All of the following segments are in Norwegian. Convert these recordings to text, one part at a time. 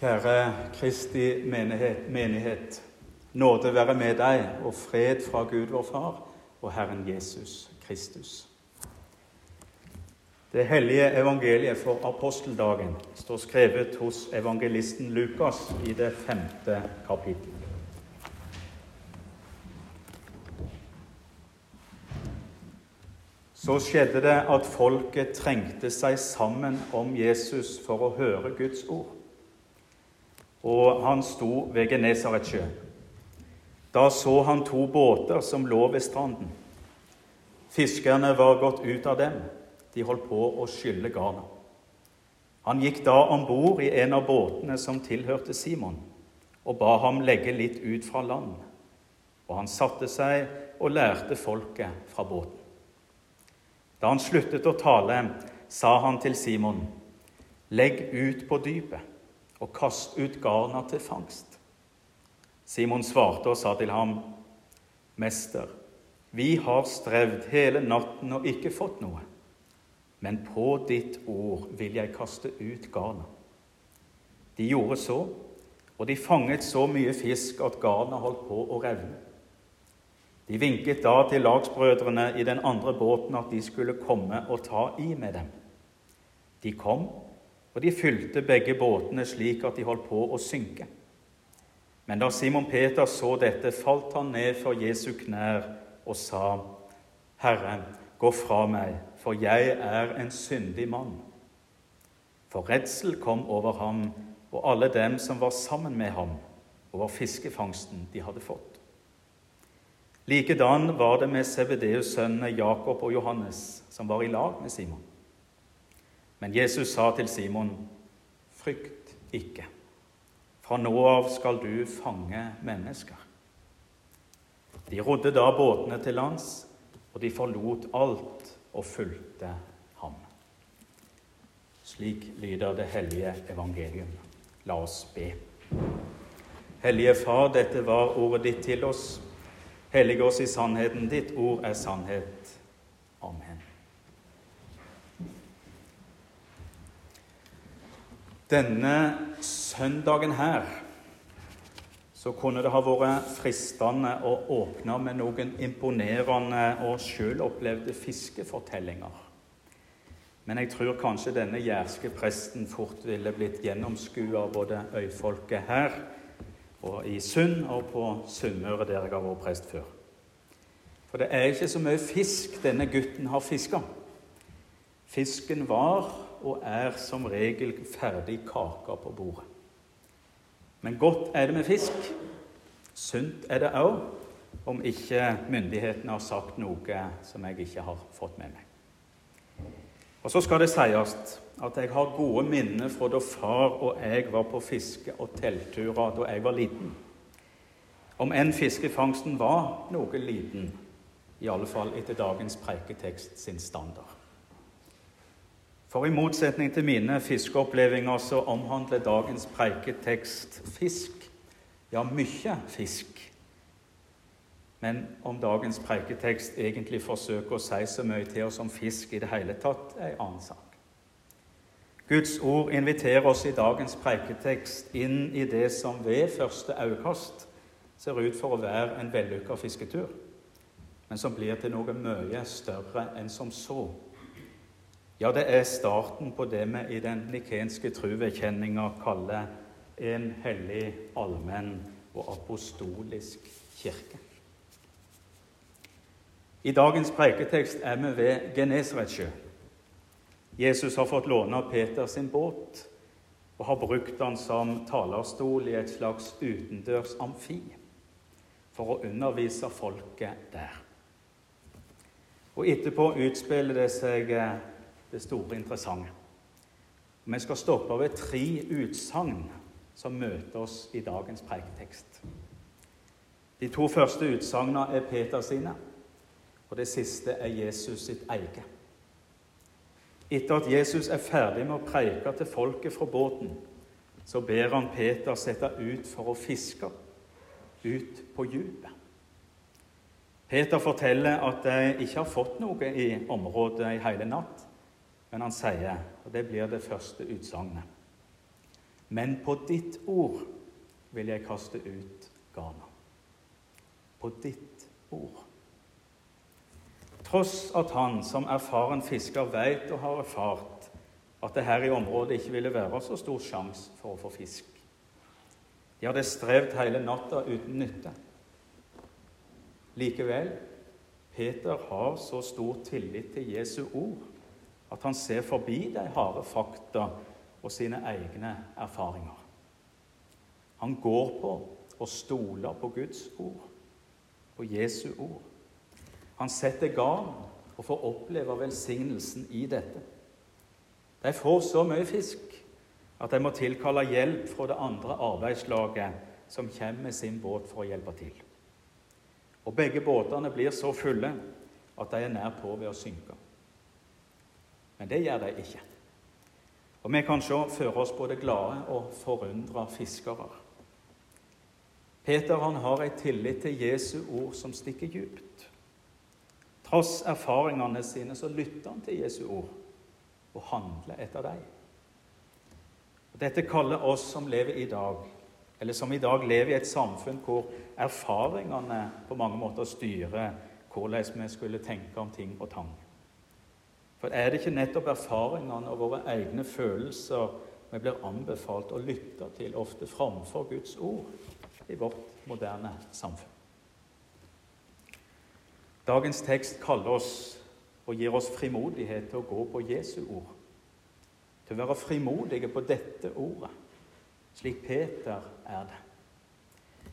Kjære Kristi menighet, menighet, nåde være med deg og fred fra Gud vår Far og Herren Jesus Kristus. Det hellige evangeliet for aposteldagen står skrevet hos evangelisten Lukas i det femte kapittel. Så skjedde det at folket trengte seg sammen om Jesus for å høre Guds ord. Og han sto ved Genesaretsjøen. Da så han to båter som lå ved stranden. Fiskerne var gått ut av dem. De holdt på å skylle garna. Han gikk da om bord i en av båtene som tilhørte Simon, og ba ham legge litt ut fra land. Og han satte seg og lærte folket fra båten. Da han sluttet å tale, sa han til Simon.: Legg ut på dypet og kast ut garna til fangst. Simon svarte og sa til ham, Mester, vi har strevd hele natten og ikke fått noe, men på ditt ord vil jeg kaste ut garna. De gjorde så, og de fanget så mye fisk at garna holdt på å revne. De vinket da til lagsbrødrene i den andre båten at de skulle komme og ta i med dem. De kom, og de fylte begge båtene slik at de holdt på å synke. Men da Simon Peter så dette, falt han ned for Jesu knær og sa, Herre, gå fra meg, for jeg er en syndig mann. For redsel kom over ham og alle dem som var sammen med ham, over fiskefangsten de hadde fått. Likedan var det med Sebedeus' sønnene Jakob og Johannes, som var i lag med Simon. Men Jesus sa til Simon, 'Frykt ikke. Fra nå av skal du fange mennesker.' De rodde da båtene til lands, og de forlot alt og fulgte ham. Slik lyder det hellige evangelium. La oss be. Hellige Far, dette var ordet ditt til oss. Hellige oss i sannheten. Ditt ord er sannhet. Denne søndagen her så kunne det ha vært fristende å åpne med noen imponerende og sjølopplevde fiskefortellinger. Men jeg tror kanskje denne jærske presten fort ville blitt gjennomskua av både øyfolket her og i Sund og på Sunnmøre, der jeg har vært prest før. For det er ikke så mye fisk denne gutten har fiska. Fisken var og er som regel ferdig kaka på bordet. Men godt er det med fisk. Sunt er det òg, om ikke myndighetene har sagt noe som jeg ikke har fått med meg. Og så skal det sies at jeg har gode minner fra da far og jeg var på fiske- og teltturer da jeg var liten. Om enn fiskefangsten var noe liten, i alle fall etter dagens preiketekst sin standard. For i motsetning til mine fiskeopplevelser så omhandler dagens preiketekst fisk. Ja, mye fisk. Men om dagens preiketekst egentlig forsøker å si så mye til oss om fisk i det hele tatt, er en annen sak. Guds ord inviterer oss i dagens preiketekst inn i det som ved første øyekast ser ut for å være en vellykka fisketur, men som blir til noe mye større enn som så. Ja, det er starten på det vi i den nikenske truvekjenninga kaller en hellig, allmenn og apostolisk kirke. I dagens preiketekst er vi ved Genesaretsjø. Jesus har fått låne Peter sin båt og har brukt den som talerstol i et slags utendørs amfi for å undervise folket der. Og etterpå utspiller det seg eh, det store interessante. Vi skal stoppe ved tre utsagn som møter oss i dagens preiketekst. De to første utsagnene er Peter sine, og det siste er Jesus sitt eget. Etter at Jesus er ferdig med å preike til folket fra båten, så ber han Peter sette ut for å fiske, ut på dypet. Peter forteller at de ikke har fått noe i området i hele natt, men han sier, og det blir det første utsagnet Men på ditt ord vil jeg kaste ut garna. På ditt ord. Tross at han som erfaren fisker veit og har erfart at det her i området ikke ville være så stor sjanse for å få fisk. De hadde strevd hele natta uten nytte. Likevel Peter har så stor tillit til Jesu ord at han ser forbi de harde fakta og sine egne erfaringer. Han går på og stoler på Guds ord, på Jesu ord. Han setter garn og får oppleve velsignelsen i dette. De får så mye fisk at de må tilkalle hjelp fra det andre arbeidslaget som kommer med sin båt for å hjelpe til. Og Begge båtene blir så fulle at de er nær på ved å synke. Men det gjør de ikke. Og vi kan se for oss både glade og forundra fiskere. Peter han har ei tillit til Jesu ord som stikker djupt. Tross erfaringene sine så lytter han til Jesu ord og handler etter dem. Dette kaller oss som lever i dag, eller som i dag lever i et samfunn hvor erfaringene på mange måter styrer hvordan vi skulle tenke om ting og tang. For er det ikke nettopp erfaringene og våre egne følelser vi blir anbefalt å lytte til, ofte framfor Guds ord i vårt moderne samfunn? Dagens tekst kaller oss og gir oss frimodighet til å gå på Jesu ord. Til å være frimodige på dette ordet, slik Peter er det.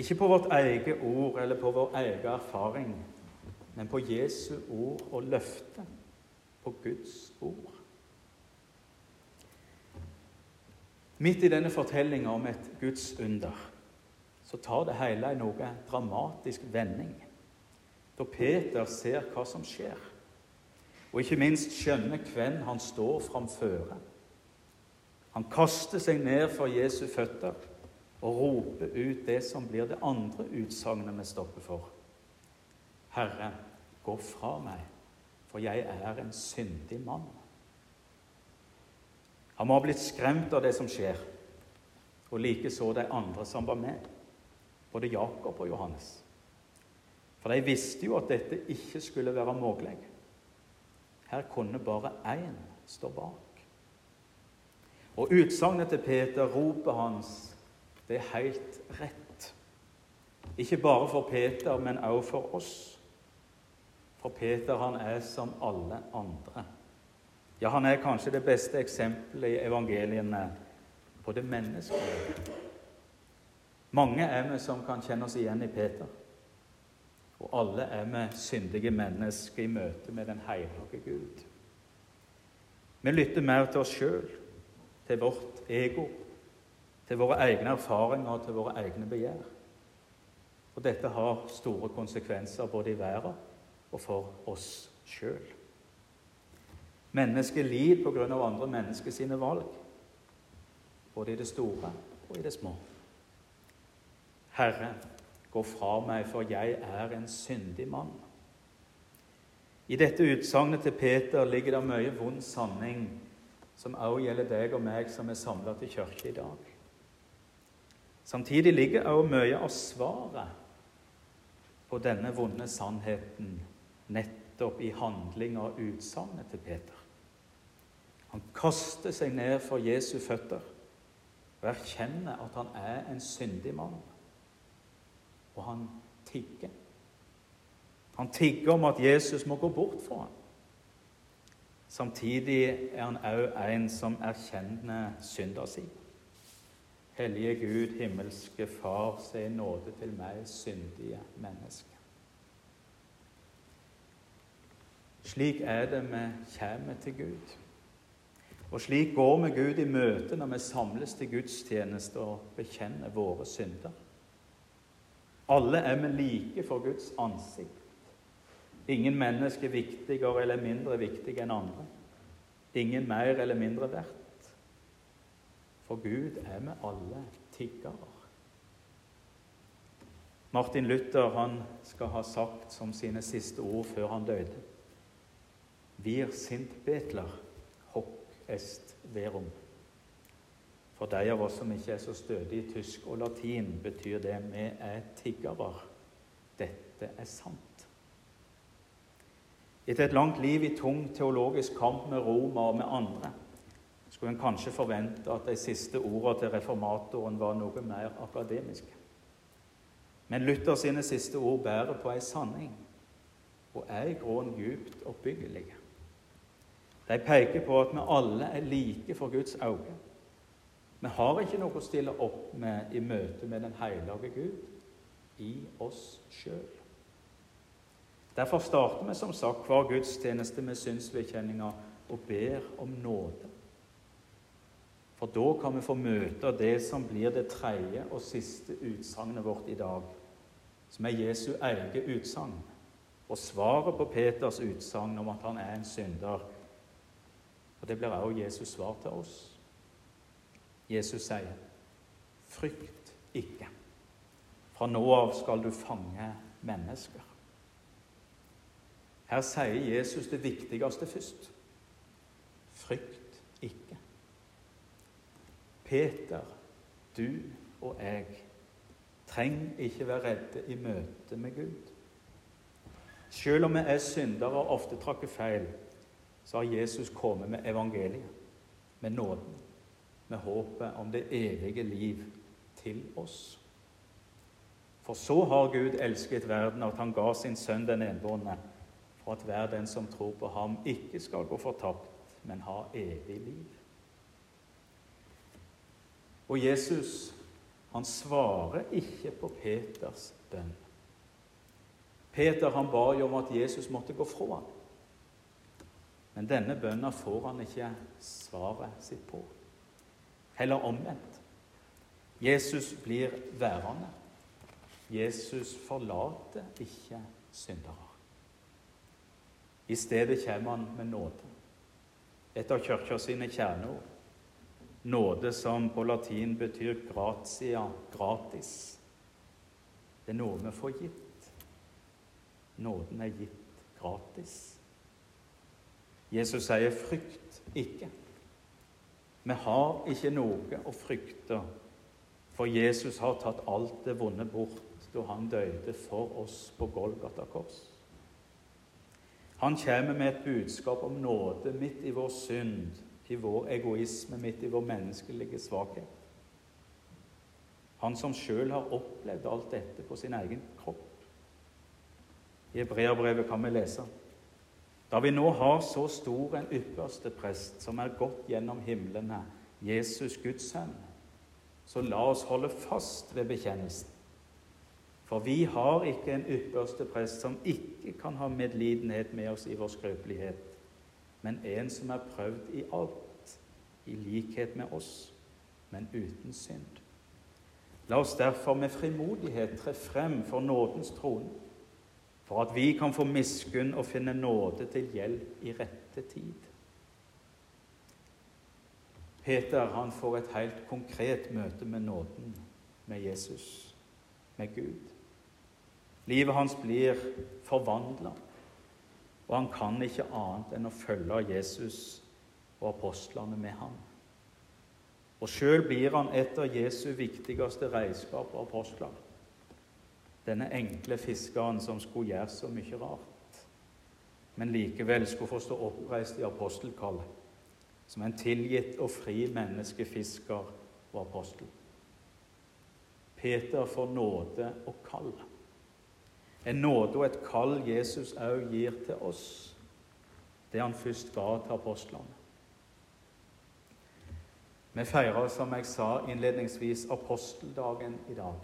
Ikke på vårt eget ord eller på vår egen erfaring, men på Jesu ord og løfte på Guds ord. Midt i denne fortellinga om et Guds under så tar det hele en noe dramatisk vending. Da Peter ser hva som skjer, og ikke minst skjønner hvem han står framføre. Han kaster seg ned for Jesu føtter og roper ut det som blir det andre utsagnet vi stopper for. Herre, gå fra meg, for jeg er en syndig mann. Han må ha blitt skremt av det som skjer, og likeså de andre som var med, både Jakob og Johannes. For de visste jo at dette ikke skulle være mulig. Her kunne bare én stå bak. Og utsagnet til Peter, ropet hans, det er helt rett. Ikke bare for Peter, men også for oss. For Peter han er som alle andre. Ja, han er kanskje det beste eksempelet i evangeliene på det menneskelige. Mange er vi som kan kjenne oss igjen i Peter. Og alle er vi syndige mennesker i møte med den hellige Gud. Vi lytter mer til oss sjøl, til vårt ego, til våre egne erfaringer og til våre egne begjær. Og dette har store konsekvenser både i verden og for oss sjøl. Mennesket lider på grunn av andre mennesker sine valg, både i det store og i det små. Herre, gå fra meg, for jeg er en syndig mann. I dette utsagnet til Peter ligger det mye vond sanning, som også gjelder deg og meg som er samla til kirke i dag. Samtidig ligger også mye av svaret på denne vonde sannheten nettopp i handling og utsagnet til Peter. Han kaster seg ned for Jesu føtter og erkjenner at han er en syndig mann. Og han tigger. Han tigger om at Jesus må gå bort fra ham. Samtidig er han òg en som erkjenner synda si. Hellige Gud, himmelske Far, se nåde til meg, syndige menneske. Slik er det vi kommer til Gud. Og slik går vi Gud i møte når vi samles til gudstjeneste og bekjenner våre synder. Alle er vi like for Guds ansikt. Ingen mennesker viktigere eller mindre viktige enn andre. Ingen mer eller mindre verdt. For Gud er vi alle tiggere. Martin Luther han skal ha sagt som sine siste ord før han døde vir sint betler, hoc est verum. For de av oss som ikke er så stødige i tysk og latin, betyr det vi er tiggere. Dette er sant. Etter et langt liv i tung teologisk kamp med Roma og med andre skulle en kanskje forvente at de siste ordene til reformatoren var noe mer akademiske. Men Luther sine siste ord bærer på ei sanning og er i grunnen djupt oppbyggelige. De peker på at vi alle er like for Guds øyne. Vi har ikke noe å stille opp med i møte med den hellige Gud i oss sjøl. Derfor starter vi som sagt hver gudstjeneste med synsvedkjenninga og ber om nåde. For da kan vi få møte det som blir det tredje og siste utsagnet vårt i dag, som er Jesu eget utsagn, og svaret på Peters utsagn om at han er en synder. Og Det blir også Jesus' svar til oss. Jesus sier, 'Frykt ikke. Fra nå av skal du fange mennesker.' Her sier Jesus det viktigste først. Frykt ikke. Peter, du og jeg trenger ikke være redde i møte med Gud. Selv om vi er syndere og ofte trakker feil, så har Jesus kommet med evangeliet, med nåden, med håpet om det evige liv til oss. For så har Gud elsket verden at han ga sin sønn den enbårne for at hver den som tror på ham, ikke skal gå fortapt, men ha evig liv. Og Jesus han svarer ikke på Peters bønn. Peter han ba jo om at Jesus måtte gå fra ham. Men denne bønna får han ikke svaret sitt på. Heller omvendt. Jesus blir værende. Jesus forlater ikke syndere. I stedet kommer han med nåde. Et av Kirka sine kjerneord. Nåde som på latin betyr gratia, gratis. Det er noe vi får gitt. Nåden er gitt gratis. Jesus sier 'frykt ikke'. Vi har ikke noe å frykte, for Jesus har tatt alt det vonde bort da han døde for oss på Golgata kors. Han kommer med et budskap om nåde midt i vår synd, i vår egoisme, midt i vår menneskelige svakhet. Han som sjøl har opplevd alt dette på sin egen kropp. I Hebreabrevet kan vi lese da vi nå har så stor en ypperste prest som er gått gjennom himlene, Jesus Guds sønn, så la oss holde fast ved bekjennelsen. For vi har ikke en ypperste prest som ikke kan ha medlidenhet med oss i vår skrøpelighet, men en som er prøvd i alt, i likhet med oss, men uten synd. La oss derfor med frimodighet tre frem for nådens trone, for at vi kan få miskunn og finne nåde til hjelp i rette tid. Peter han får et helt konkret møte med nåden, med Jesus, med Gud. Livet hans blir forvandla, og han kan ikke annet enn å følge Jesus og apostlene med ham. Og sjøl blir han et av Jesu viktigste redskap og apostler. Denne enkle fiskeren som skulle gjøre så mye rart, men likevel skulle få stå oppreist i apostelkallet, som en tilgitt og fri menneskefisker og apostel. Peter får nåde og kall en nåde og et kall Jesus òg gir til oss, det han først ga til apostlene. Vi feirer, som jeg sa innledningsvis, aposteldagen i dag.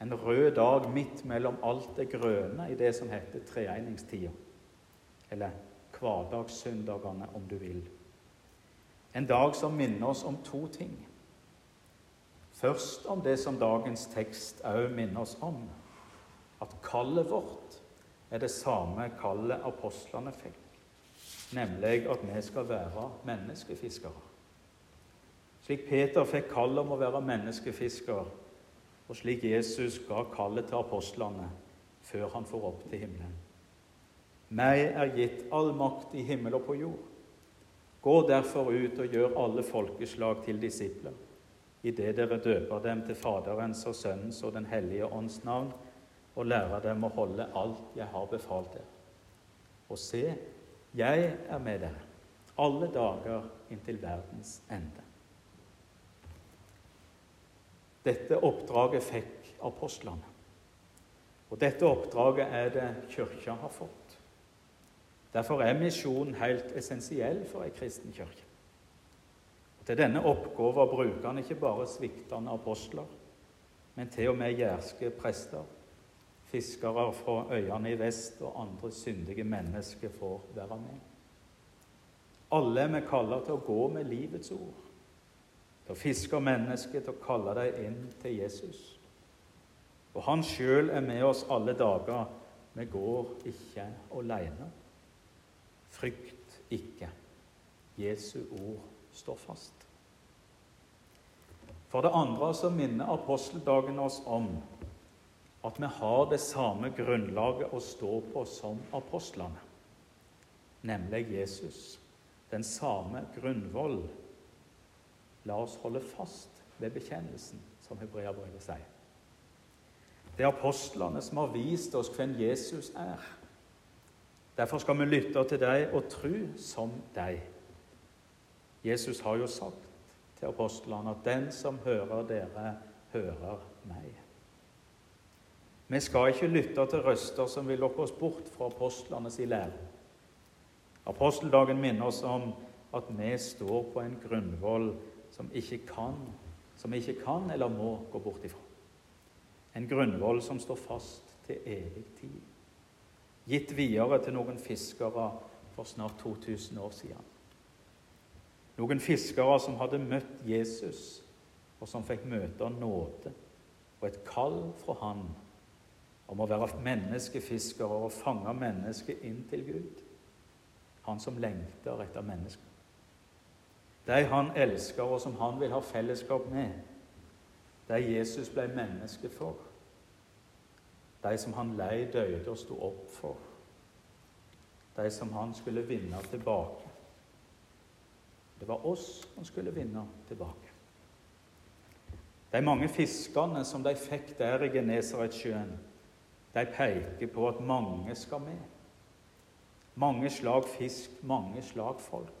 En rød dag midt mellom alt det grønne i det som heter treegningstida. Eller hverdagssøndagene, om du vil. En dag som minner oss om to ting. Først om det som dagens tekst òg minner oss om at kallet vårt er det samme kallet apostlene fikk, nemlig at vi skal være menneskefiskere. Slik Peter fikk kallet om å være menneskefisker, og slik Jesus ga kallet til apostlene før han får opp til himmelen. Meg er gitt all makt i himmel og på jord. Gå derfor ut og gjør alle folkeslag til disipler, idet dere døper dem til Faderens og Sønnens og Den hellige ånds navn, og lærer dem å holde alt jeg har befalt dere. Og se, jeg er med dere alle dager inntil verdens ende. Dette oppdraget fikk apostlene. Og dette oppdraget er det Kirka har fått. Derfor er misjonen helt essensiell for ei kristen kirke. Til denne oppgåva bruker han ikke bare sviktende apostler, men til og med jærske prester, fiskere fra øyene i vest og andre syndige mennesker får være med. Alle er vi kalla til å gå med livets ord, til å fiske mennesker, til å kalle dem inn til Jesus. Og han sjøl er med oss alle dager. Vi går ikke aleine. Frykt ikke. Jesu ord står fast. For det andre så minner aposteldagen oss om at vi har det samme grunnlaget å stå på som apostlene, nemlig Jesus. Den samme grunnvoll. La oss holde fast ved bekjennelsen, som hebreabrevet sier. Det er apostlene som har vist oss hvem Jesus er. Derfor skal vi lytte til dem og tro som dem. Jesus har jo sagt til apostlene at 'den som hører dere, hører meg'. Vi skal ikke lytte til røster som vil lokke oss bort fra apostlenes lære. Aposteldagen minner oss om at vi står på en grunnvoll som ikke kan, som ikke kan eller må gå bort ifra. En grunnvoll som står fast til evig tid. Gitt videre til noen fiskere for snart 2000 år siden. Noen fiskere som hadde møtt Jesus, og som fikk møte nåde og et kall fra Han om å være menneskefiskere og fange mennesket inn til Gud. Han som lengter etter mennesker. De han elsker, og som han vil ha fellesskap med, de Jesus ble menneske for. De som han lei, døde og sto opp for. De som han skulle vinne tilbake. Det var oss han skulle vinne tilbake. De mange fiskene som de fikk der i Genesaretsjøen, de peker på at mange skal med. Mange slag fisk, mange slag folk.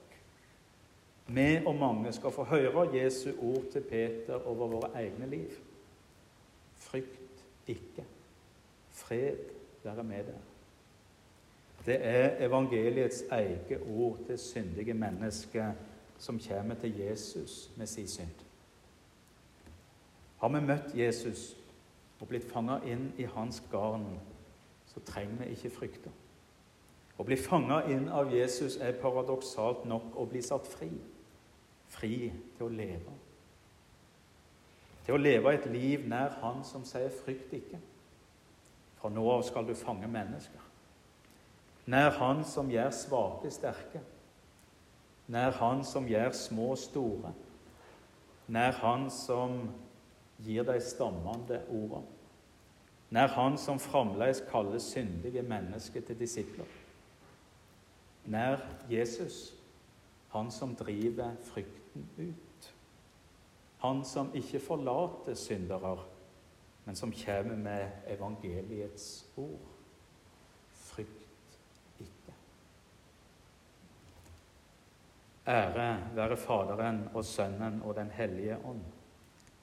Vi og mange skal få høre Jesu ord til Peter over våre egne liv. Frykt ikke. Fred være med deg. Det er evangeliets eget ord til syndige mennesker som kommer til Jesus med sin synd. Har vi møtt Jesus og blitt fanga inn i hans garn, så trenger vi ikke frykte. Å bli fanga inn av Jesus er paradoksalt nok å bli satt fri fri til å leve. Til å leve et liv nær Han som sier 'frykt ikke'. Fra nå av skal du fange mennesker. Nær Han som gjør svake sterke. Nær Han som gjør små store. Nær Han som gir de stammende ordene. Nær Han som fremdeles kaller syndige mennesker til disipler. Nær Jesus, Han som driver frykten ut. Han som ikke forlater syndere, men som kommer med evangeliets ord. Frykt ikke. Ære være Faderen og Sønnen og Den hellige ånd,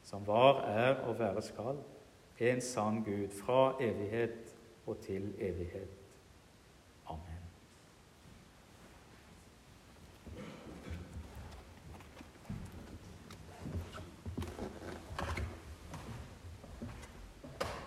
som var, er og være skal, en sann Gud fra evighet og til evighet.